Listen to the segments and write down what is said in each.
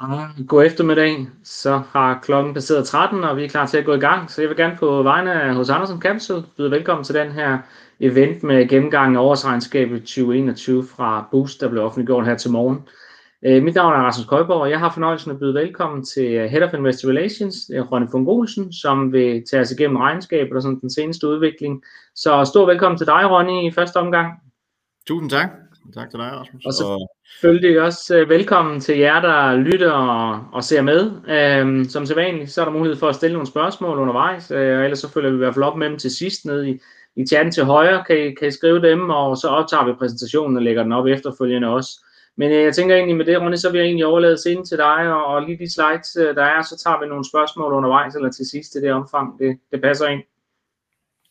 Ah, god eftermiddag. Så har klokken passeret 13, og vi er klar til at gå i gang. Så jeg vil gerne på vegne af hos Andersen Capital byde velkommen til den her event med gennemgang af årsregnskabet 2021 fra Boost, der blev offentliggjort her til morgen. Øh, mit navn er Rasmus Køjborg, og jeg har fornøjelsen at byde velkommen til øh, Head of Investor Relations, øh, Ronny Funk Olsen, som vil tage os igennem regnskabet og sådan den seneste udvikling. Så stor velkommen til dig, Ronny, i første omgang. Tusind tak. Tak til dig, Rasmus. Og selvfølgelig også velkommen til jer, der lytter og ser med. Som sædvanligt, så er der mulighed for at stille nogle spørgsmål undervejs, og ellers så følger vi i hvert fald op med dem til sidst nede i chatten til højre. Kan I skrive dem, og så optager vi præsentationen og lægger den op efterfølgende også. Men jeg tænker egentlig med det, Ronny, så vil jeg egentlig overlade scenen til dig, og lige de slides, der er, så tager vi nogle spørgsmål undervejs eller til sidst i det omfang, det passer ind.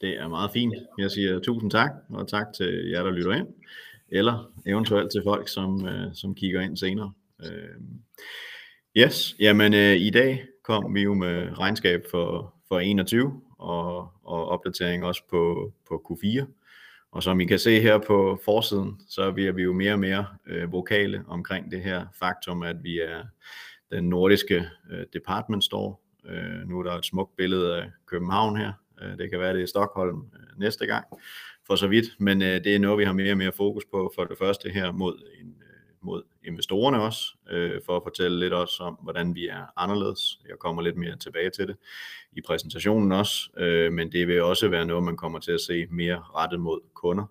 Det er meget fint. Jeg siger tusind tak, og tak til jer, der lytter ind, eller eventuelt til folk, som øh, som kigger ind senere. Øh, yes, jamen øh, i dag kom vi jo med regnskab for for 21 og og opdatering også på Q4. Og som I kan se her på forsiden, så bliver vi jo mere og mere vokale omkring det her faktum, at vi er den nordiske department store. Nu er der et smukt billede af København her. Det kan være, det er Stockholm næste gang for så vidt, men øh, det er noget, vi har mere og mere fokus på. For det første her mod øh, investorerne også, øh, for at fortælle lidt også om, hvordan vi er anderledes. Jeg kommer lidt mere tilbage til det i præsentationen også, men det vil også være noget, man kommer til at se mere rettet mod kunder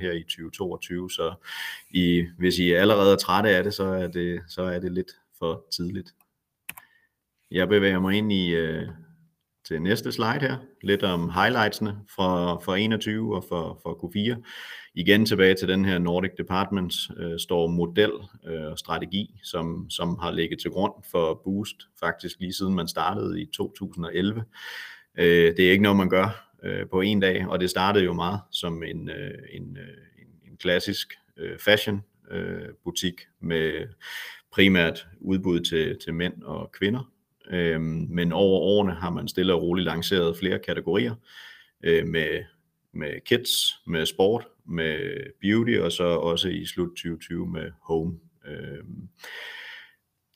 her i 2022. Så I, hvis I allerede er trætte af det, så er det lidt for tidligt. Jeg bevæger mig ind til næste slide her. Lidt om highlightsene for 2021 og for Q4. Igen tilbage til den her Nordic Department øh, står model og strategi, som som har ligget til grund for Boost faktisk lige siden man startede i 2011. Øh, det er ikke noget, man gør på en dag, og det startede jo meget som en en en en klassisk fashion butik med primært udbud til, til mænd og kvinder. Øhm, men over årene har man stille og roligt lanceret flere kategorier øh, med med kids, med sport, med beauty og så også i slut 2020 med home. Øhm,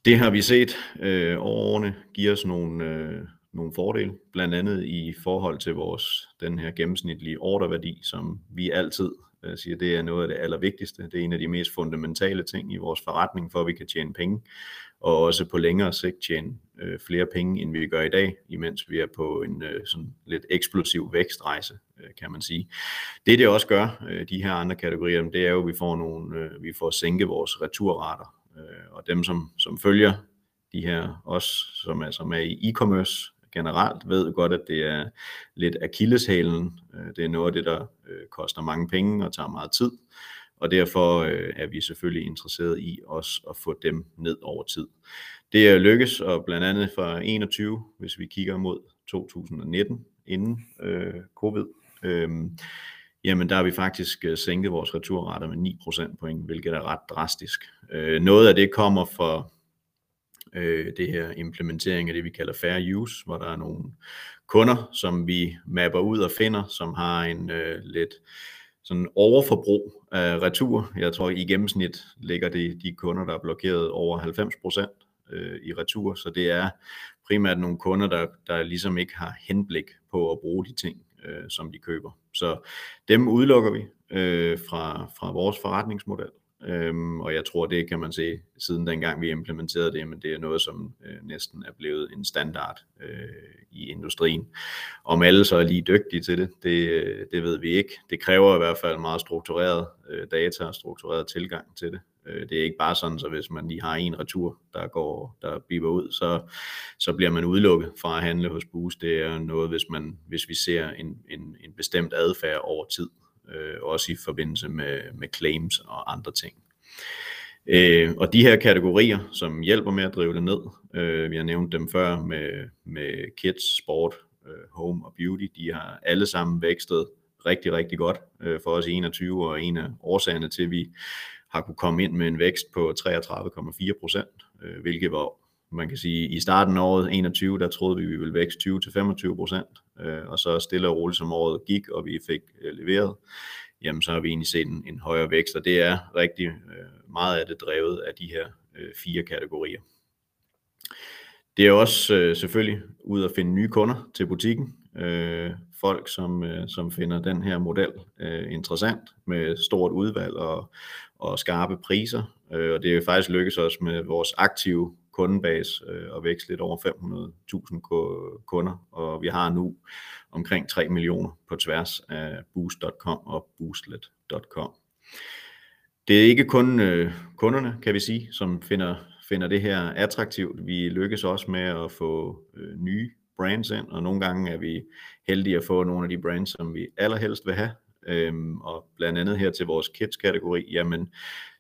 det har vi set øh, over årene giver os øh, nogle fordele, blandt andet i forhold til vores den her gennemsnitlige orderværdi, som vi altid jeg siger, det er noget af det allervigtigste. Det er en af de mest fundamentale ting i vores forretning, for at vi kan tjene penge og også på længere sigt tjene øh, flere penge, end vi gør i dag, imens vi er på en øh, sådan lidt eksplosiv vækstrejse, kan man sige. Det det også gør, de her andre kategorier, det er jo, at vi får sænke vores returrater, og dem som som følger de her os, som altså er i e-commerce generelt, ved godt, at det er lidt akilleshælen. Øh, det er noget af det, der øh, koster mange penge og tager meget tid, og derfor øh, er vi selvfølgelig interesseret i også at få dem ned over tid. Det er lykkes, og blandt andet fra 2021, hvis vi kigger mod 2019 inden covid, øhm, jamen der har vi faktisk sænket vores returrater med 9 procentpoint, hvilket er ret drastisk. Noget af det kommer fra øh, det her implementering af det, vi kalder fair use, hvor der er nogle kunder, som vi mapper ud og finder, som har en øh, lidt sådan overforbrug af retur. Jeg tror, i gennemsnit ligger det de kunder, der er blokeret over 90% øh, i retur, så det er primært nogle kunder, der der ligesom ikke har henblik på at bruge de ting, øh, som de køber. Så dem udelukker vi fra fra vores forretningsmodel, Øhm, og jeg tror, det kan man se siden dengang vi implementerede det. Men det er noget, som øh, næsten er blevet en standard øh, i industrien. Om alle så er lige dygtige til det, det øh, det ved vi ikke. Det kræver i hvert fald meget struktureret data og struktureret tilgang til det. Det er ikke bare sådan, så hvis man lige har en retur, der går, der biber ud, så så bliver man udelukket fra at handle hos Boozt. Det er noget, hvis man, hvis vi ser en, en, en bestemt adfærd over tid, Øh, også i forbindelse med med claims og andre ting. Øh, og de her kategorier, som hjælper med at drive det ned, øh, vi har nævnt dem før med med kids, sport, home og beauty. De har alle sammen vækstet rigtig, rigtig godt for os i 21, og en af årsagerne til, at vi har kunne komme ind med en vækst på 33,4%, hvilket var, man kan sige, i starten af året 21, der troede vi, vi ville vækste 20-25%, øh, og så stille og roligt som året gik, og vi fik øh, leveret, jamen så har vi egentlig set en højere vækst, og det er rigtig øh, meget af det drevet af de her fire kategorier. Det er også øh, selvfølgelig ud at finde nye kunder til butikken. Øh, folk, som, øh, som finder den her model øh, interessant med stort udvalg og, og skarpe priser. Øh, og det er jo faktisk lykkedes os med vores aktive kundebase øh, og vækst lidt over 500.000 kunder, og vi har nu omkring 3 millioner på tværs af boost.com og boostlet.com. Det er ikke kun øh, kunderne, kan vi sige, som finder, finder det her attraktivt. Vi lykkes også med at få øh, nye brands ind, og nogle gange er vi heldige at få nogle af de brands, som vi allerhelst vil have. Øhm, og blandt andet her til vores kids-kategori, jamen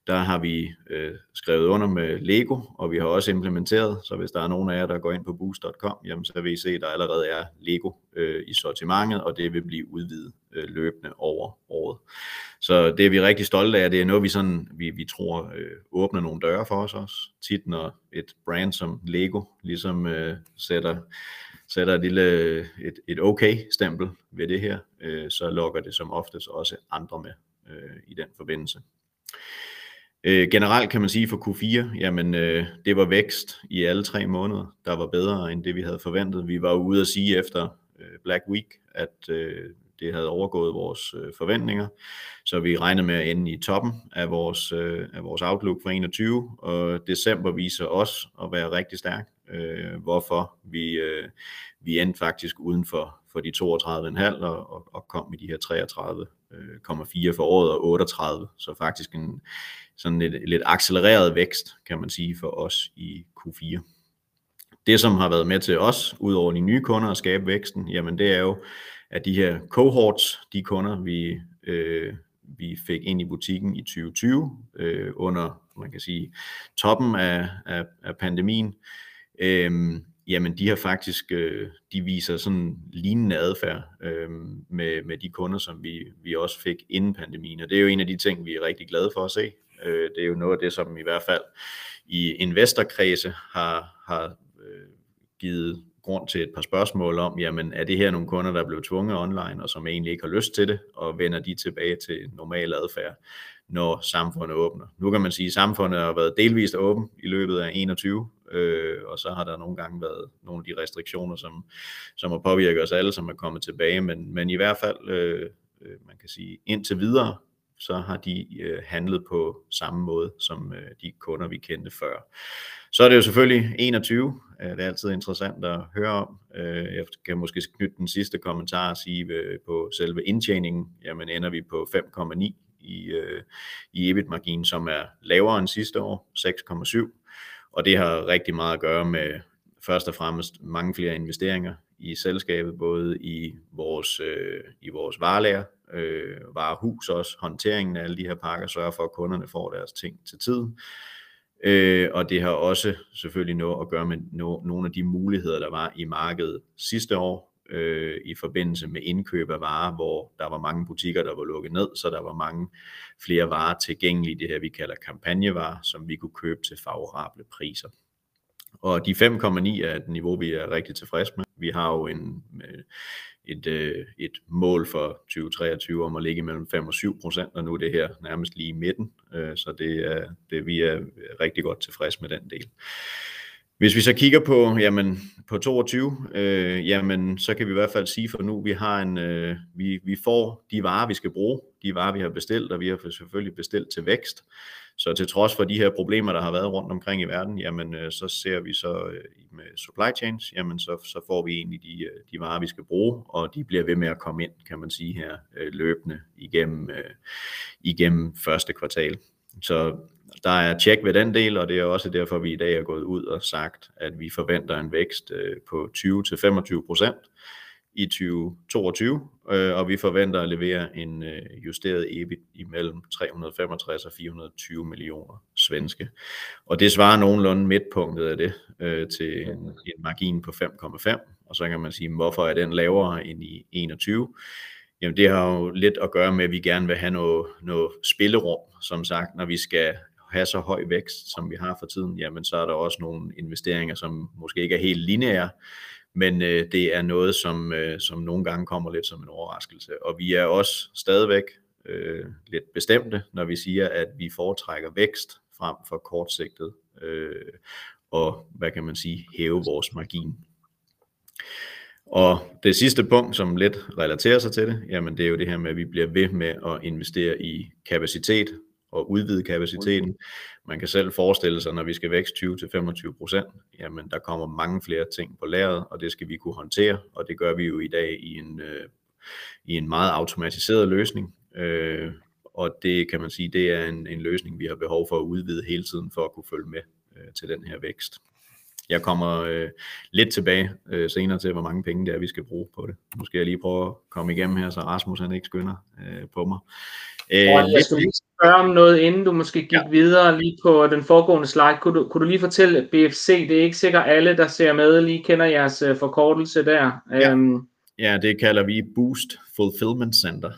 der har vi øh, skrevet under med Lego, og vi har også implementeret, så hvis der er nogen af jer, der går ind på boost.com, jamen så vil I se, at der allerede er Lego øh, i sortimentet, og det vil blive udvidet øh, løbende over året. Så det er vi rigtig stolte af, det er noget, vi, sådan, vi, vi tror øh, åbner nogle døre for os også. Tit når et brand som Lego ligesom øh, sætter sætter et lille et, et okay stempel ved det her, øh, så lokker det som oftest også andre med øh, i den forbindelse. Øh, generelt kan man sige for Q4, jamen øh, det var vækst i alle tre måneder, der var bedre end det vi havde forventet. Vi var ude at sige efter øh, Black Week, at øh, det havde overgået vores øh, forventninger, så vi regnede med at ende i toppen af vores, øh, af vores outlook for 21, og december viser os at være rigtig stærk, øh, hvorfor vi, øh, vi endte faktisk uden for, for de 32,5 og, og, og kom med de her 33,4 øh, for året og 38, så faktisk en sådan lidt, lidt accelereret vækst, kan man sige, for os i Q4. Det, som har været med til os, ud over de nye kunder at skabe væksten, jamen det er jo, at de her cohorts, de kunder, vi, øh, vi fik ind i butikken i 2020, øh, under, man kan sige, toppen af, af, af pandemien, øh, jamen de har faktisk, øh, de viser sådan lignende adfærd øh, med, med de kunder, som vi, vi også fik inden pandemien, og det er jo en af de ting, vi er rigtig glade for at se. Øh, det er jo noget af det, som i hvert fald i investorkredse har, har øh, givet grund til et par spørgsmål om, jamen er det her nogle kunder, der er blevet tvunget online, og som egentlig ikke har lyst til det, og vender de tilbage til normal adfærd, når samfundet åbner. Nu kan man sige, at samfundet har været delvist åben i løbet af 21, øh, og så har der nogle gange været nogle af de restriktioner, som, som har påvirket os alle, som er kommet tilbage, men, men i hvert fald, øh, øh man kan sige, indtil videre, så har de øh, handlet på samme måde som øh, de kunder, vi kendte før. Så er det jo selvfølgelig 21. Øh, det er altid interessant at høre om. Øh, jeg kan måske knytte den sidste kommentar og sige øh, på selve indtjeningen, jamen ender vi på 5,9 i, øh, i EBIT-margin, som er lavere end sidste år, 6,7. Og det har rigtig meget at gøre med først og fremmest mange flere investeringer i selskabet, både i vores, øh, i vores varelager, øh, varehus også, håndteringen af alle de her pakker, sørge for, at kunderne får deres ting til tiden. Øh, og det har også selvfølgelig noget at gøre med no, nogle af de muligheder, der var i markedet sidste år, øh, i forbindelse med indkøb af varer, hvor der var mange butikker, der var lukket ned, så der var mange flere varer tilgængelige, det her vi kalder kampagnevarer, som vi kunne købe til favorable priser. Og de 5,9 er et niveau, vi er rigtig tilfredse med. Vi har jo en, øh, et, øh, et mål for 2023 om at ligge mellem 5 og 7 procent, og nu er det her nærmest lige i midten, øh, så det er, det, vi er rigtig godt tilfredse med den del. Hvis vi så kigger på, jamen, på 22, øh, jamen, så kan vi i hvert fald sige for nu, vi har en, øh, vi, vi får de varer, vi skal bruge, de varer, vi har bestilt, og vi har selvfølgelig bestilt til vækst. Så til trods for de her problemer, der har været rundt omkring i verden, jamen øh, så ser vi så øh, med supply chains, jamen så, så får vi egentlig de, øh, de varer, vi skal bruge, og de bliver ved med at komme ind, kan man sige her, øh, løbende igennem, øh, igennem første kvartal. Så der er tjek ved den del, og det er også derfor, vi i dag er gået ud og sagt, at vi forventer en vækst på 20-25 procent i 2022, og vi forventer at levere en justeret EBIT imellem 365 og 420 millioner svenske. Og det svarer nogenlunde midtpunktet af det øh, til en, en margin på 5,5, og så kan man sige, hvorfor er den lavere end i 21? Jamen det har jo lidt at gøre med, at vi gerne vil have noget, noget spillerum, som sagt, når vi skal have så høj vækst, som vi har for tiden, jamen så er der også nogle investeringer, som måske ikke er helt lineære, men øh, det er noget, som, øh, som nogle gange kommer lidt som en overraskelse. Og vi er også stadigvæk øh, lidt bestemte, når vi siger, at vi foretrækker vækst frem for kortsigtet øh, og, hvad kan man sige, hæve vores margin. Og det sidste punkt, som lidt relaterer sig til det, jamen det er jo det her med, at vi bliver ved med at investere i kapacitet og udvide kapaciteten. Man kan selv forestille sig, når vi skal vækste 20-25%, jamen der kommer mange flere ting på lageret, og det skal vi kunne håndtere, og det gør vi jo i dag i en, øh, i en meget automatiseret løsning. Øh, og det kan man sige, det er en, en løsning, vi har behov for at udvide hele tiden for at kunne følge med øh, til den her vækst. Jeg kommer øh, lidt tilbage øh, senere til, hvor mange penge det er, vi skal bruge på det. Nu skal jeg lige prøve at komme igennem her, så Rasmus han ikke skynder øh, på mig. Øh, jeg skal lige spørge om noget, inden du måske gik ja. videre lige på den foregående slide. Kunne du, kunne du lige fortælle, BFC, det er ikke sikkert alle, der ser med, lige kender jeres uh, forkortelse der. Ja. Um, ja, det kalder vi Boost Fulfillment Center.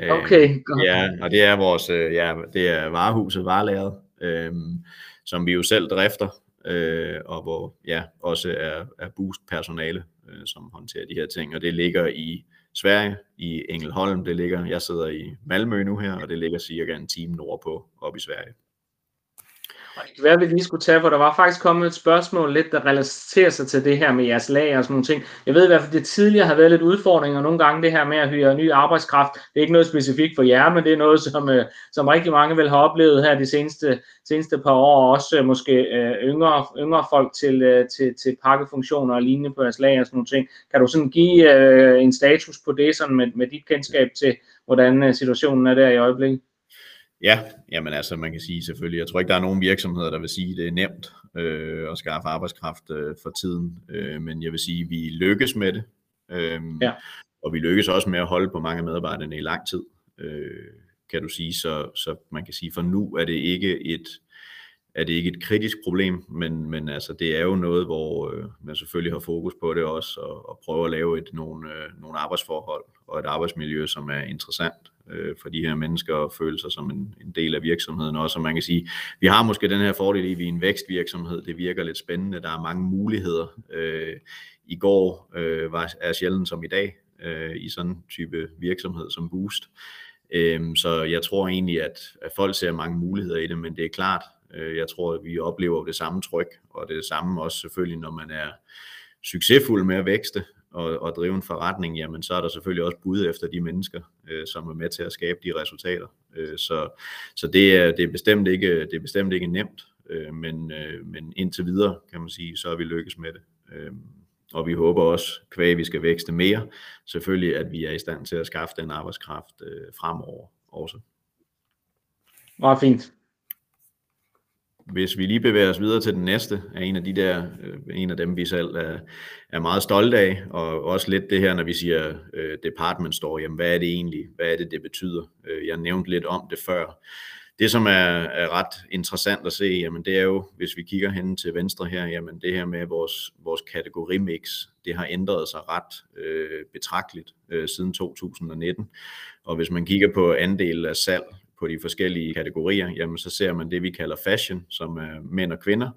Okay, godt. Ja, og det er vores, øh, ja, det er varehuset, varelageret, øh, som vi jo selv drifter, øh, og hvor ja, også er, er Boost personale, øh, som håndterer de her ting, og det ligger i Sverige, i Engelholm, det ligger, jeg sidder i Malmø nu her, og det ligger cirka en time nordpå op i Sverige. Det kan være, at vi lige skulle tage, for der var faktisk kommet et spørgsmål lidt, der relaterer sig til det her med jeres lager og sådan nogle ting. Jeg ved i hvert fald, at det tidligere har været lidt udfordringer, nogle gange det her med at hyre ny arbejdskraft. Det er ikke noget specifikt for jer, men det er noget, som, øh, som rigtig mange vil have oplevet her de seneste, seneste par år, og også øh, måske øh, yngre, yngre folk til, øh, til, til pakkefunktioner og lignende på jeres lager og sådan nogle ting. Kan du sådan give en status på det sådan med, med dit kendskab til, hvordan situationen er der i øjeblikket? Ja, jamen altså man kan sige selvfølgelig, jeg tror ikke der er nogen virksomheder, der vil sige, at det er nemt øh, at skaffe arbejdskraft øh, for tiden, øh, men jeg vil sige, at vi lykkes med det, øh, ja. og vi lykkes også med at holde på mange medarbejderne i lang tid, øh, kan du sige, så, så man kan sige, for nu er det ikke et, er det ikke et kritisk problem, men, men altså, det er jo noget, hvor øh, man selvfølgelig har fokus på det også, og, og prøver at lave et, nogle, øh, nogle arbejdsforhold og et arbejdsmiljø, som er interessant øh, for de her mennesker og føle sig som en, en del af virksomheden også. Og man kan sige, vi har måske den her fordel i, at vi er en vækstvirksomhed. Det virker lidt spændende. Der er mange muligheder. Øh, I går øh, var er sjældent som i dag øh, i sådan en type virksomhed som Boost. Øh, så jeg tror egentlig, at, at folk ser mange muligheder i det, men det er klart, Øh, jeg tror, at vi oplever det samme tryk, og det samme også selvfølgelig, når man er succesfuld med at vækste, og, og drive en forretning, jamen så er der selvfølgelig også bud efter de mennesker, øh, som er med til at skabe de resultater. Øh, så så det, er, det, er bestemt ikke, det er bestemt ikke nemt, øh, men, øh, men indtil videre, kan man sige, så er vi lykkes med det. Øh, og vi håber også, kvæg vi skal vækste mere, selvfølgelig at vi er i stand til at skaffe den arbejdskraft øh, fremover også. Meget fint hvis vi lige bevæger os videre til den næste, er en af de der, øh, en af dem vi selv er, er meget stolte af, og også lidt det her, når vi siger øh, department store, jamen hvad er det egentlig, hvad er det, det betyder? Øh, jeg nævnte lidt om det før. Det, som er, er ret interessant at se, jamen det er jo, hvis vi kigger hen til venstre her, jamen det her med vores, vores kategorimix, det har ændret sig ret øh, betragteligt øh, siden 2019. Og hvis man kigger på andel af salg på de forskellige kategorier, jamen så ser man det, vi kalder fashion, som er mænd og kvinder.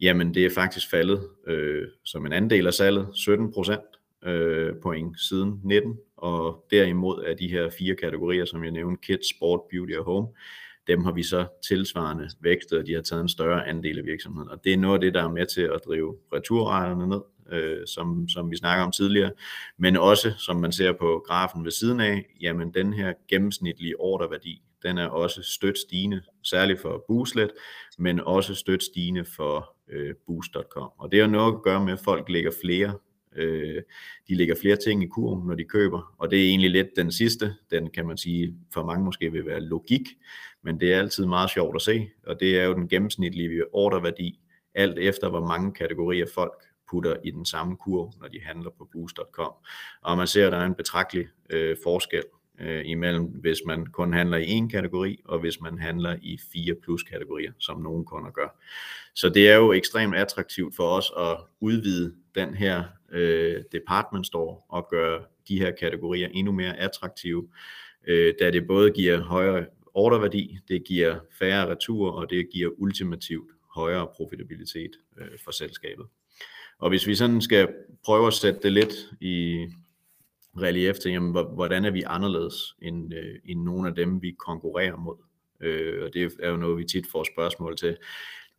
Jamen det er faktisk faldet øh, som en andel af salget, 17 procent øh, point siden 19, og derimod er de her fire kategorier, som jeg nævnte, kids, sport, beauty og home, dem har vi så tilsvarende vækstet, og de har taget en større andel af virksomheden. Og det er noget af det, der er med til at drive returraterne ned, øh, som, som vi snakker om tidligere, men også, som man ser på grafen ved siden af, jamen den her gennemsnitlige orderværdi, den er også stødt stigende, særligt for Booslet, men også stødt stigende for øh, Boost.com. Og det har noget at gøre med, at folk lægger flere øh, de lægger flere ting i kurven, når de køber, og det er egentlig lidt den sidste, den kan man sige, for mange måske vil være logik, men det er altid meget sjovt at se, og det er jo den gennemsnitlige orderværdi, alt efter hvor mange kategorier folk putter i den samme kurv, når de handler på boost.com. Og man ser, at der er en betragtelig øh, forskel øh, imellem, hvis man kun handler i en kategori, og hvis man handler i fire plus kategorier, som nogle kunder gør. Så det er jo ekstremt attraktivt for os at udvide den her øh, department store og gøre de her kategorier endnu mere attraktive, øh, da det både giver højere orderværdi, det giver færre returer, og det giver ultimativt højere profitabilitet øh, for selskabet. Og hvis vi sådan skal prøve at sætte det lidt i relief til, jamen, hvordan er vi anderledes end, øh, end nogle af dem, vi konkurrerer mod. Øh, og det er jo noget, vi tit får spørgsmål til.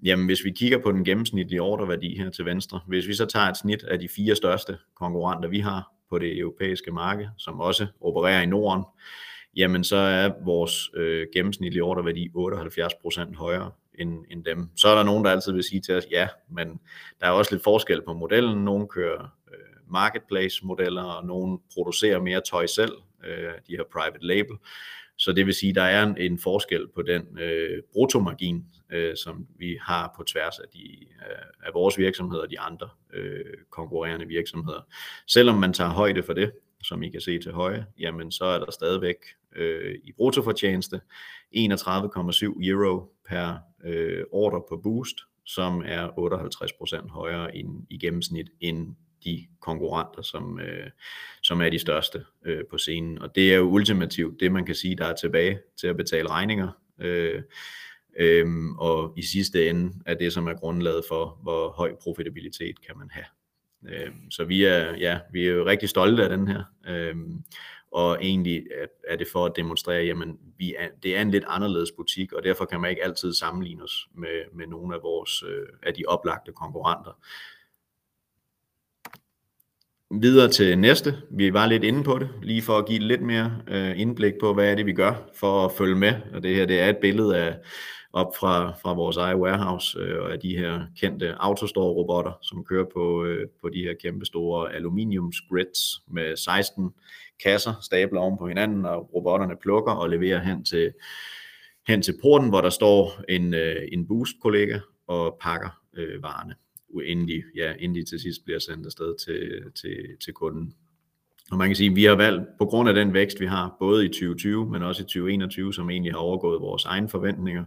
Jamen, hvis vi kigger på den gennemsnitlige ordreværdi her til venstre, hvis vi så tager et snit af de fire største konkurrenter, vi har på det europæiske marked, som også opererer i Norden, jamen så er vores øh, gennemsnitlige ordreværdi 78% højere end, end dem. Så er der nogen, der altid vil sige til os, ja, men der er også lidt forskel på modellen. Nogle kører marketplace-modeller, og nogle producerer mere tøj selv, øh, de her private label. Så det vil sige, at der er en, en forskel på den øh, bruttomargin, øh, som vi har på tværs af, de, øh, af vores virksomheder og de andre øh, konkurrerende virksomheder. Selvom man tager højde for det, som I kan se til højre, jamen så er der stadigvæk øh, i bruttofortjeneste 31,7 euro per øh, ordre på Boost, som er 58% højere end, i gennemsnit end de konkurrenter, som, øh, som er de største øh, på scenen. Og det er jo ultimativt det, man kan sige, der er tilbage til at betale regninger. Øh, øh, og i sidste ende er det, som er grundlaget for, hvor høj profitabilitet kan man have. Øh, så vi er, ja, vi er jo rigtig stolte af den her. Øh, og egentlig er det for at demonstrere, jamen vi er, det er en lidt anderledes butik, og derfor kan man ikke altid sammenligne os med, med nogle af vores øh, af de oplagte konkurrenter. Videre til næste. Vi var lidt inde på det, lige for at give lidt mere øh, indblik på, hvad er det, vi gør for at følge med. Og det her det er et billede af op fra, fra vores eget warehouse øh, og af de her kendte autostore-robotter, som kører på, øh, på de her kæmpe store aluminiumsgrids med 16 kasser stabler oven på hinanden, og robotterne plukker og leverer hen til, hen til porten, hvor der står en, øh, en boost-kollega og pakker øh, varerne inden de, ja, inden de til sidst bliver sendt afsted til, til, til kunden. Og man kan sige, at vi har valgt, på grund af den vækst, vi har, både i 2020, men også i 2021, som egentlig har overgået vores egne forventninger,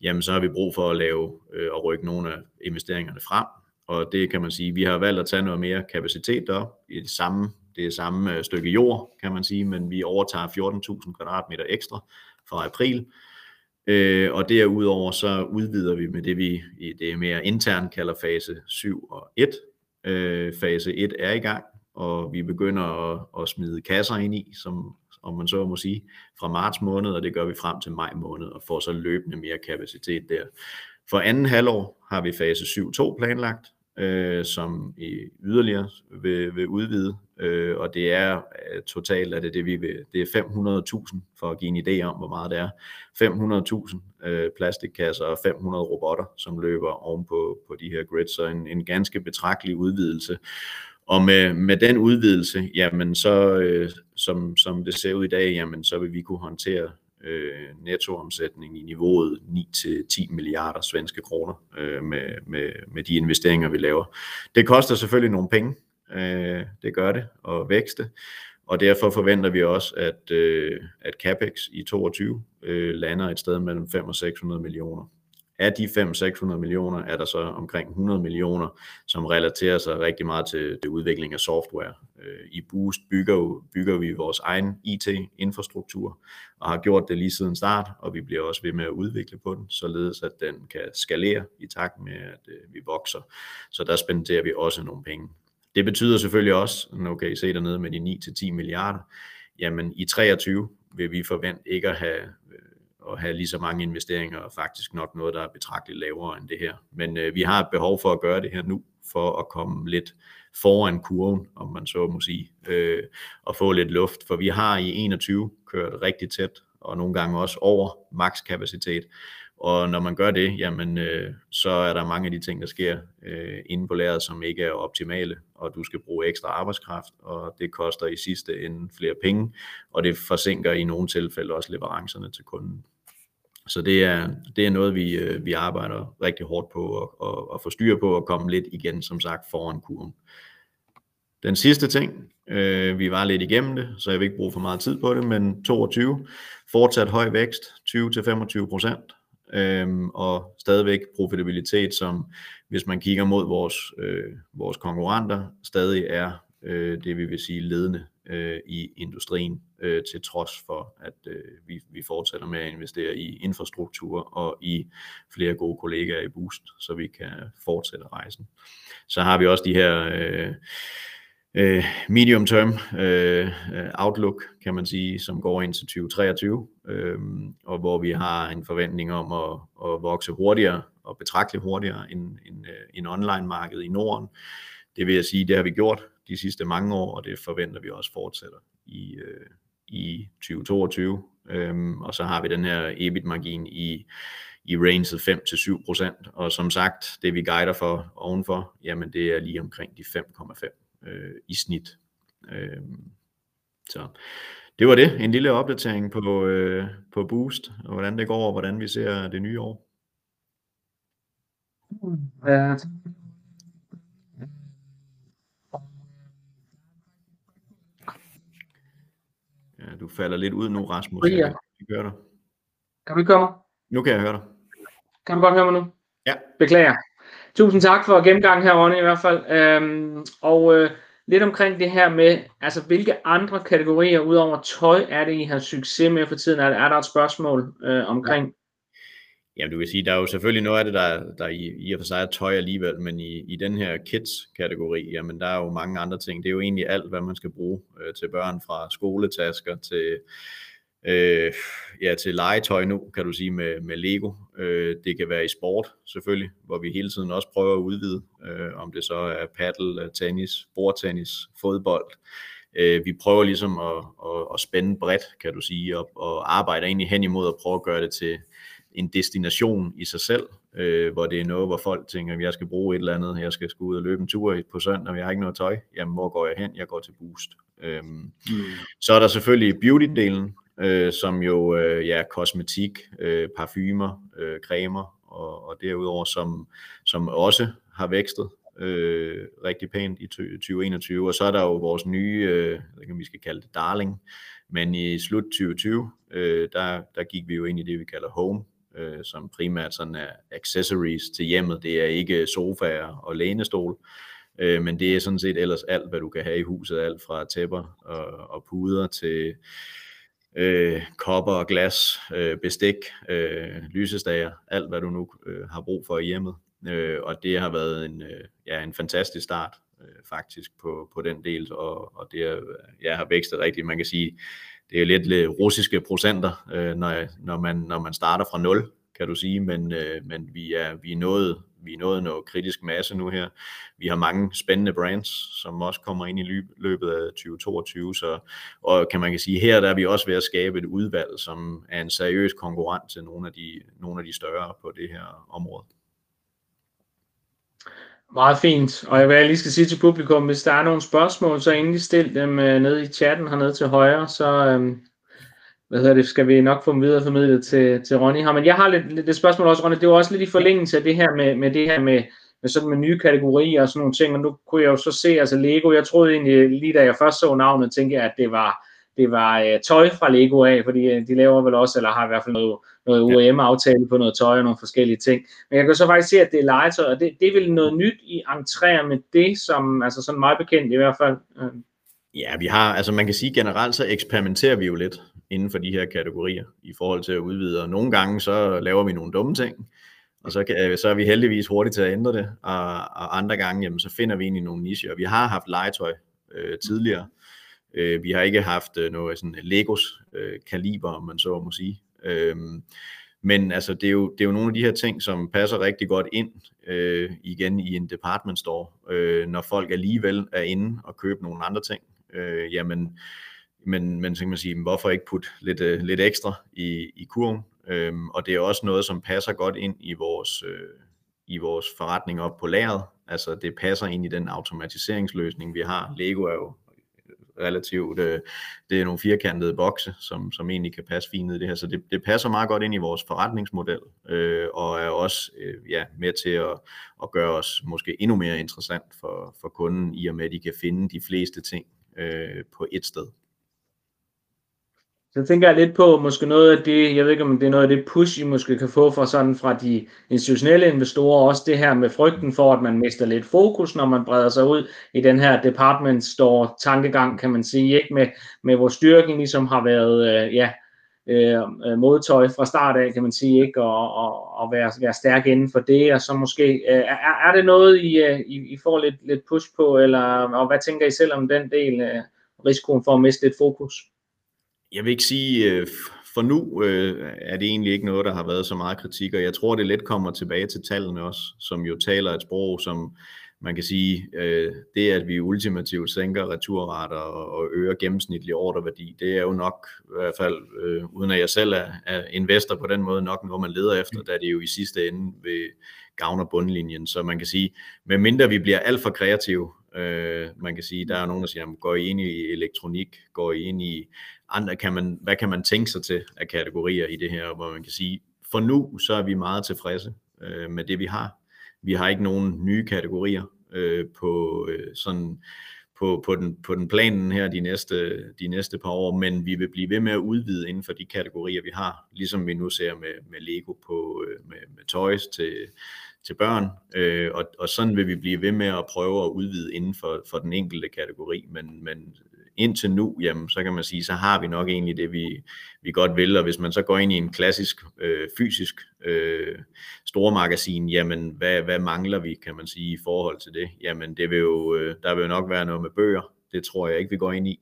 jamen så har vi brug for at lave øh, og rykke nogle af investeringerne frem. Og det kan man sige, vi har valgt at tage noget mere kapacitet op i det samme, det er samme øh, stykke jord, kan man sige, men vi overtager 14.000 kvadratmeter ekstra fra april, Øh, og derudover så udvider vi med det, vi i det mere internt kalder fase 7 og 1. Øh, fase 1 er i gang, og vi begynder at, at smide kasser ind i, som om man så må sige, fra marts måned, og det gør vi frem til maj måned, og får så løbende mere kapacitet der. For anden halvår har vi fase 7.2 planlagt, øh, som i yderligere vil, vil udvide, øh, og det er øh, totalt er det det vi vil, det er 500.000 for at give en idé om hvor meget det er. 500.000 øh, plastikkasser og 500 robotter, som løber oven på, på de her grids, så en, en ganske betragtelig udvidelse. Og med, med den udvidelse, jamen så, øh, som, som det ser ud i dag, jamen så vil vi kunne håndtere øh, nettoomsætning i niveauet 9-10 milliarder svenske kroner øh, med, med, med de investeringer, vi laver. Det koster selvfølgelig nogle penge, øh, det gør det, og vækste, og derfor forventer vi også, at, øh, at CAPEX i 22 øh, lander et sted mellem 5 og 600 millioner. Af de 500-600 millioner er der så omkring 100 millioner, som relaterer sig rigtig meget til det udvikling af software. Øh, I Boost bygger, bygger vi vores egen IT-infrastruktur, og har gjort det lige siden start, og vi bliver også ved med at udvikle på den, således at den kan skalere i takt med, at øh, vi vokser. Så der spenderer vi også nogle penge. Det betyder selvfølgelig også, nu kan I se dernede med de 9-10 milliarder, jamen i 23 vil vi forvente ikke at have øh, at have lige så mange investeringer, og faktisk nok noget, der er betragteligt lavere end det her. Men øh, vi har et behov for at gøre det her nu, for at komme lidt foran kurven, om man så må sige, øh, og få lidt luft, for vi har i 21 kørt rigtig tæt, og nogle gange også over makskapacitet, og når man gør det, jamen, øh, så er der mange af de ting, der sker øh, inde på lageret, som ikke er optimale, og du skal bruge ekstra arbejdskraft, og det koster i sidste ende flere penge, og det forsinker i nogle tilfælde også leverancerne til kunden. Så det er, det er noget, vi, øh, vi arbejder rigtig hårdt på at, at, at få styr på og komme lidt igen, som sagt, foran kurven. Den sidste ting, øh, vi var lidt igennem det, så jeg vil ikke bruge for meget tid på det, men 22, fortsat høj vækst, 20-25 procent, øh, og stadigvæk profitabilitet, som hvis man kigger mod vores, øh, vores konkurrenter, stadig er øh, det, vi vil sige ledende øh, i industrien, øh, til trods for, at øh, vi, vi fortsætter med at investere i infrastruktur og i flere gode kollegaer i Boost, så vi kan fortsætte rejsen. Så har vi også de her øh, øh, medium term øh, outlook, kan man sige, som går ind til 2023, øh, og hvor vi har en forventning om at, at vokse hurtigere og betragteligt hurtigere end, end, øh, end online-markedet i Norden. Det vil jeg sige, det har vi gjort de sidste mange år, og det forventer vi også fortsætter i, øh, i 2022. Øhm, og så har vi den her EBIT-margin i, i ranget 5-7%, og som sagt, det vi guider for ovenfor, jamen det er lige omkring de 5,5 øh, i snit. Øhm, så det var det, en lille opdatering på, øh, på Boost, og hvordan det går, og hvordan vi ser det nye år. Ja. Ja, du falder lidt ud nu, Rasmus. Ja. Jeg kan høre dig. Kan du ikke høre mig? Nu kan jeg høre dig. Kan du godt høre mig nu? Ja. Beklager. Tusind tak for gennemgangen her, Ronny, i hvert fald. Øhm, og øh, lidt omkring det her med, altså hvilke andre kategorier udover tøj er det, I har succes med for tiden? Er, er der et spørgsmål øh, omkring? Ja. Jamen du kan sige, der er jo selvfølgelig noget af det, der, der i, i og for sig er tøj alligevel, men i, i den her kids-kategori, jamen der er jo mange andre ting. Det er jo egentlig alt, hvad man skal bruge øh, til børn, fra skoletasker til, øh, ja, til legetøj nu, kan du sige, med, med Lego. Øh, det kan være i sport selvfølgelig, hvor vi hele tiden også prøver at udvide, øh, om det så er paddle, øh, tennis, bordtennis, fodbold. Øh, vi prøver ligesom at, at, at spænde bredt, kan du sige, og, og arbejder egentlig hen imod at prøve at gøre det til en destination i sig selv, øh, hvor det er noget, hvor folk tænker, at jeg skal bruge et eller andet, jeg skal skulle ud og løbe en tur på søndag, og jeg har ikke noget tøj, jamen hvor går jeg hen? Jeg går til Boost. Øhm, mm. Så er der selvfølgelig beauty-delen, øh, som jo øh, ja, kosmetik, øh, parfumer, øh, cremer, og, og derudover som, som også har vækstet øh, rigtig pænt i 2021, og så er der jo vores nye, øh, hvad kan vi skal kalde det, darling, men i slut 2020, øh, der, der gik vi jo ind i det, vi kalder home, øh, som primært sådan er accessories til hjemmet. Det er ikke sofaer og lænestol, øh, men det er sådan set ellers alt, hvad du kan have i huset, alt fra tæpper og, og puder til øh, kopper og glas, øh, bestik, øh, lysestager, alt hvad du nu øh, har brug for i hjemmet. Øh, og det har været en, øh, ja, en fantastisk start øh, faktisk på, på den del, og, og det er, ja, har vækstet rigtigt. Man kan sige, det er lidt, lidt russiske procenter, øh, når, når, man, når man starter fra nul, kan du sige, men, øh, men vi, er, vi, er nået, vi er nået noget kritisk masse nu her. Vi har mange spændende brands, som også kommer ind i løbet af 2022, så, og kan man kan sige, her der er vi også ved at skabe et udvalg, som er en seriøs konkurrent til nogle af de, nogle af de større på det her område. Meget fint, og jeg vil lige skal sige til publikum, hvis der er nogle spørgsmål, så endelig stil dem øh, nede i chatten hernede til højre, så øh, hvad hedder det, skal vi nok få dem videre formidlet til, til Ronny her. Men jeg har lidt, lidt et spørgsmål også, Ronny, det var også lidt i forlængelse af det her med, med det her med, med sådan med nye kategorier og sådan nogle ting, men nu kunne jeg jo så se, altså Lego, jeg troede egentlig lige da jeg først så navnet, tænkte jeg, at det var, det var øh, tøj fra Lego af, fordi øh, de laver vel også, eller har i hvert fald noget, noget UEM-aftale på noget tøj og nogle forskellige ting. Men jeg kan så faktisk se, at det er legetøj, og det, det er vel noget nyt i entréer med det, som altså sådan meget bekendt i hvert fald. Øh. Ja, vi har, altså man kan sige generelt, så eksperimenterer vi jo lidt inden for de her kategorier i forhold til at udvide, og nogle gange så laver vi nogle dumme ting, og så, kan, så er vi heldigvis hurtigt til at ændre det, og, og andre gange, jamen, så finder vi egentlig nogle nicher. Vi har haft legetøj øh, tidligere, Øh, vi har ikke haft øh, noget sådan Legos øh, kaliber, om man så må sige. Øhm, men altså, det, er jo, det er jo nogle af de her ting, som passer rigtig godt ind øh, igen i en department store, øh, når folk alligevel er inde og købe nogle andre ting. Øh, jamen, men, men så kan man sige, hvorfor ikke putte lidt, øh, lidt ekstra i, i kurven? Øh, og det er også noget, som passer godt ind i vores, øh, i vores forretning op på lageret. Altså det passer ind i den automatiseringsløsning, vi har. Lego er jo relativt, øh, det er nogle firkantede bokse, som, som egentlig kan passe fint i det her, så det, det passer meget godt ind i vores forretningsmodel, øh, og er også øh, ja, med til at, at gøre os måske endnu mere interessant for, for kunden, i og med at de kan finde de fleste ting øh, på et sted. Så tænker jeg lidt på måske noget af det, jeg ved ikke om det er noget af det push, I måske kan få fra sådan fra de institutionelle investorer, også det her med frygten for, at man mister lidt fokus, når man breder sig ud i den her department store tankegang, kan man sige, ikke med, med vores styrken ligesom har været, øh, ja, øh, øh, modtøj fra start af, kan man sige, ikke, og, og, og være, være stærk inden for det, og så måske, øh, er, er det noget, I, øh, I, I får lidt, lidt push på, eller og hvad tænker I selv om den del, øh, risikoen for at miste lidt fokus? Jeg vil ikke sige øh, for nu øh, er det egentlig ikke noget, der har været så meget kritik, og jeg tror, det lidt kommer tilbage til tallene også, som jo taler et sprog, som man kan sige, øh, det at vi ultimativt sænker returrater og øger gennemsnitlig ordreværdi, det er jo nok, i hvert fald øh, uden at jeg selv er, er investor på den måde, nok noget man leder efter, da det jo i sidste ende vil gavner bundlinjen. Så man kan sige, med mindre vi bliver alt for kreative, øh, man kan sige, der er nogen, der siger, går I ind i elektronik, går I ind i andre, kan man, hvad kan man tænke sig til af kategorier i det her, hvor man kan sige, for nu så er vi meget tilfredse øh, med det vi har. Vi har ikke nogen nye kategorier øh, på øh, sådan på, på, den, på den planen her de næste, de næste par år, men vi vil blive ved med at udvide inden for de kategorier, vi har, ligesom vi nu ser med, med Lego på, øh, med, med toys til, til børn, øh, og, og sådan vil vi blive ved med at prøve at udvide inden for, for den enkelte kategori, men, men indtil nu, jamen, så kan man sige, så har vi nok egentlig det, vi, vi godt vil, og hvis man så går ind i en klassisk øh, fysisk øh, stormagasin, jamen, hvad, hvad mangler vi, kan man sige, i forhold til det? Jamen, det vil jo, øh, der vil jo nok være noget med bøger, det tror jeg ikke, vi går ind i.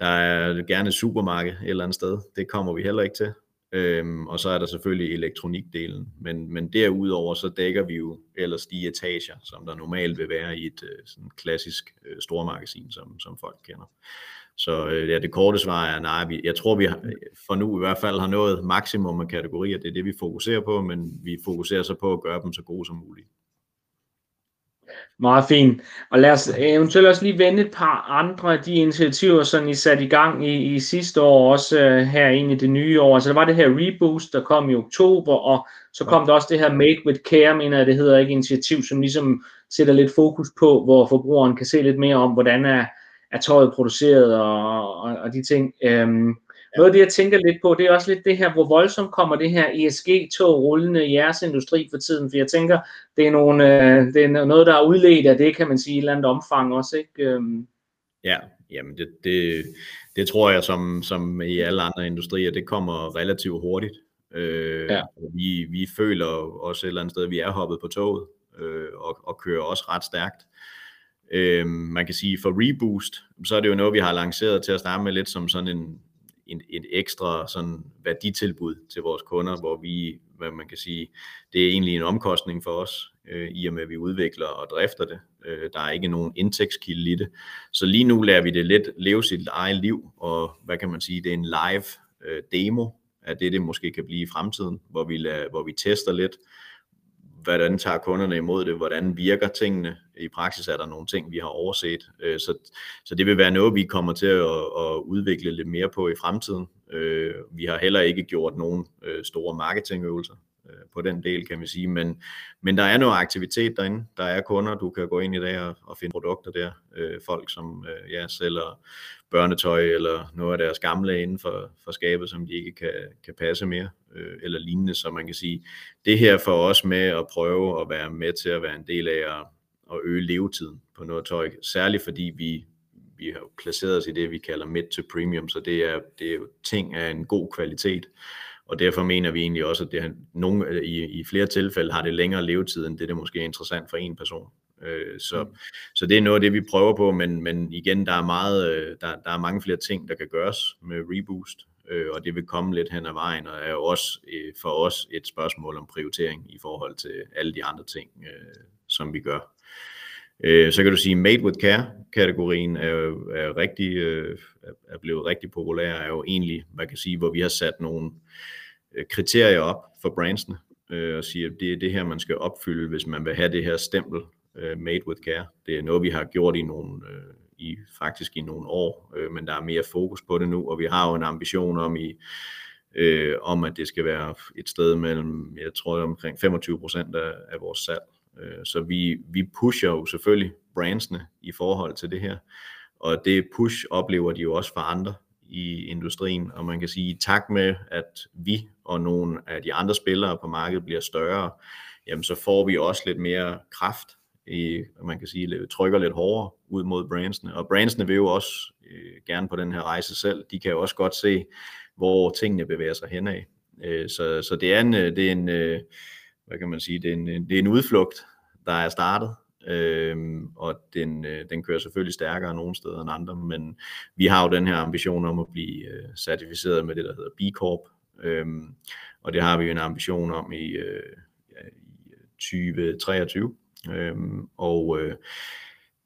Der er gerne et supermarked et eller andet sted, det kommer vi heller ikke til. Øhm, og så er der selvfølgelig elektronikdelen, men, men derudover så dækker vi jo ellers de etager, som der normalt vil være i et øh, sådan klassisk øh, stormagasin, som, som folk kender. Så øh, ja, det korte svar er nej, vi, jeg tror vi har, for nu i hvert fald har nået maksimum af kategorier, det er det vi fokuserer på, men vi fokuserer så på at gøre dem så gode som muligt. Meget fint. Og lad os øh, eventuelt også lige vende et par andre af de initiativer, som I satte i gang i, i sidste år, også uh, her ind i det nye år. Så der var det her Reboost, der kom i oktober, og så kom der også det her Made with Care, mener jeg det hedder, ikke initiativ, som ligesom sætter lidt fokus på, hvor forbrugeren kan se lidt mere om, hvordan er, er tøjet produceret og, og, og de ting. Um, noget af det, jeg tænker lidt på, det er også lidt det her, hvor voldsomt kommer det her ESG-tog rullende i jeres industri for tiden, for jeg tænker, det er, nogle, øh, det er noget, der er udledt af det, kan man sige, i et eller andet omfang også, ikke? Øhm. Ja, jamen det, det, det tror jeg, som, som i alle andre industrier, det kommer relativt hurtigt. Øh, ja. vi, vi føler også et eller andet sted, at vi er hoppet på toget, øh, og, og kører også ret stærkt. Øh, man kan sige, for Reboost, så er det jo noget, vi har lanceret til at starte med lidt som sådan en, en, et ekstra sådan værditilbud til vores kunder, hvor vi, hvad man kan sige, det er egentlig en omkostning for os, øh, i og med at vi udvikler og drifter det. Øh, der er ikke nogen indtægtskilde i det. Så lige nu lærer vi det lidt leve sit eget liv, og hvad kan man sige, det er en live øh, demo af det, det måske kan blive i fremtiden, hvor vi, lader, hvor vi tester lidt, hvordan tager kunderne imod det, hvordan virker tingene. I praksis er der nogle ting, vi har overset. Øh, så, så det vil være noget, vi kommer til at, at udvikle lidt mere på i fremtiden. Øh, vi har heller ikke gjort nogen øh, store marketingøvelser Øh, på den del, kan vi sige. Men, men der er noget aktivitet derinde. Der er kunder, du kan gå ind i der og, og finde produkter der. Øh, folk, som øh, ja, sælger børnetøj eller noget af deres gamle inden for, for skabet, som de ikke kan, kan passe mere, øh, eller lignende. Så man kan sige, det her for os med at prøve at være med til at være en del af at, at øge levetiden på noget tøj, særligt fordi vi, vi har placeret os i det, vi kalder mid to premium, så det er, det er jo ting af en god kvalitet. Og derfor mener vi egentlig også, at det har, nogle, i, i flere tilfælde har det længere levetid, end det, der måske er interessant for en person. Øh, så, mm. så det er noget af det, vi prøver på, men, men igen, der er, meget, øh, der, der er mange flere ting, der kan gøres med Reboost, øh, og det vil komme lidt hen ad vejen, og er jo også øh, for os et spørgsmål om prioritering i forhold til alle de andre ting, øh, som vi gør. Øh, så kan du sige, Made with Care-kategorien er, er, rigtig, øh, er blevet rigtig populær, er jo egentlig, man kan sige, hvor vi har sat nogle øh, kriterier op for brandsene, øh, og siger, at det er det her, man skal opfylde, hvis man vil have det her stempel øh, Made with Care. Det er noget, vi har gjort i nogle, øh, i, faktisk i nogle år, øh, men der er mere fokus på det nu, og vi har jo en ambition om i øh, om at det skal være et sted mellem, jeg tror omkring 25 procent af, af vores salg. Øh, så vi, vi pusher jo selvfølgelig brandsene i forhold til det her, og det push oplever de jo også for andre i industrien, og man kan sige, tak med, at vi og nogle af de andre spillere på markedet bliver større, jamen så får vi også lidt mere kraft i, man kan sige, trykker lidt hårdere ud mod brandsene. Og brandsene vil jo også øh, gerne på den her rejse selv. De kan jo også godt se, hvor tingene bevæger sig henad. Øh, så, så det er en, øh, det er en øh, hvad kan man sige, det er en, det er en udflugt, der er startet. øh, og den, øh, den kører selvfølgelig stærkere nogle steder end andre, men vi har jo den her ambition om at blive øh, certificeret med det, der hedder B Corp, øh, og det har vi jo en ambition om i, øh, ja, i 2023. øh, øhm, og øh,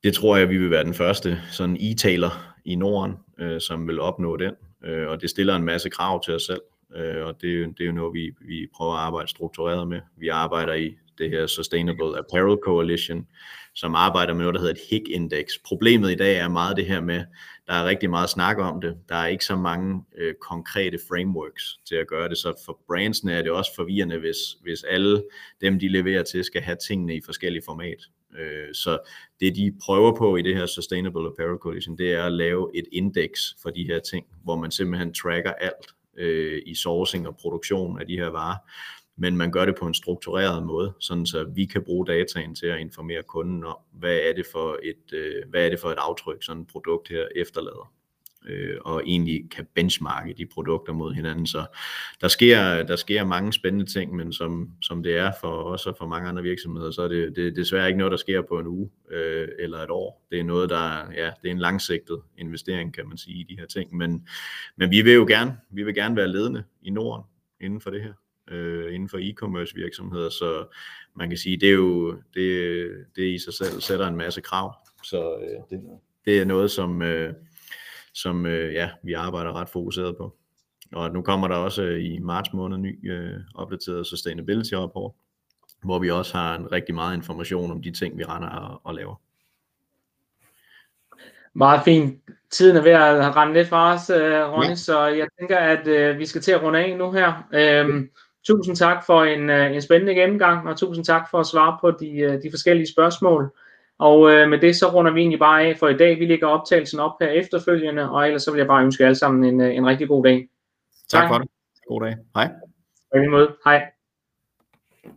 det tror jeg, vi vil være den første sådan e-tailer i Norden, øh, som vil opnå den. Øh, og det stiller en masse krav til os selv, øh, og det, det er jo noget, vi, vi prøver at arbejde struktureret med. Vi arbejder i det her Sustainable Apparel Coalition, som arbejder med noget, der hedder et HIG-index. Problemet i dag er meget det her med, der er rigtig meget snak om det. Der er ikke så mange øh, konkrete frameworks til at gøre det, så for brandsene er det også forvirrende, hvis, hvis alle dem, de leverer til, skal have tingene i forskellige format. Øh, så det de prøver på i det her Sustainable Apparel Coalition, det er at lave et indeks for de her ting, hvor man simpelthen tracker alt øh, i sourcing og produktion af de her varer, men man gør det på en struktureret måde, sådan så vi kan bruge dataen til at informere kunden om, hvad er det for et, øh, hvad er det for et aftryk, sådan et produkt her efterlader øh, og egentlig kan benchmarke de produkter mod hinanden. Så der sker, der sker mange spændende ting, men som, som det er for os og for mange andre virksomheder, så er det, det er desværre ikke noget, der sker på en uge øh, eller et år. Det er noget, der ja, det er en langsigtet investering, kan man sige, i de her ting. Men, men vi vil jo gerne, vi vil gerne være ledende i Norden inden for det her øh, inden for e-commerce virksomheder, så man kan sige, det er jo, det, det i sig selv sætter en masse krav, så øh, det, det er noget, som, øh, som øh, ja, vi arbejder ret fokuseret på. Og nu kommer der også øh, i marts måned ny øh, opdateret sustainability rapport, hvor vi også har en rigtig meget information om de ting, vi render og, og laver. Meget fint. Tiden er ved at rende lidt fra os, uh, Ronny, ja. så jeg tænker, at uh, vi skal til at runde af nu her. Um, tusind tak for en, uh, en spændende gennemgang, og tusind tak for at svare på de, uh, de forskellige spørgsmål. Og øh, med det så runder vi egentlig bare af for i dag. Vi lægger optagelsen op her efterfølgende, og ellers så vil jeg bare ønske jer alle sammen en, øh, en rigtig god dag. Tak, tak for det. God dag. Hej. På måde. Hej.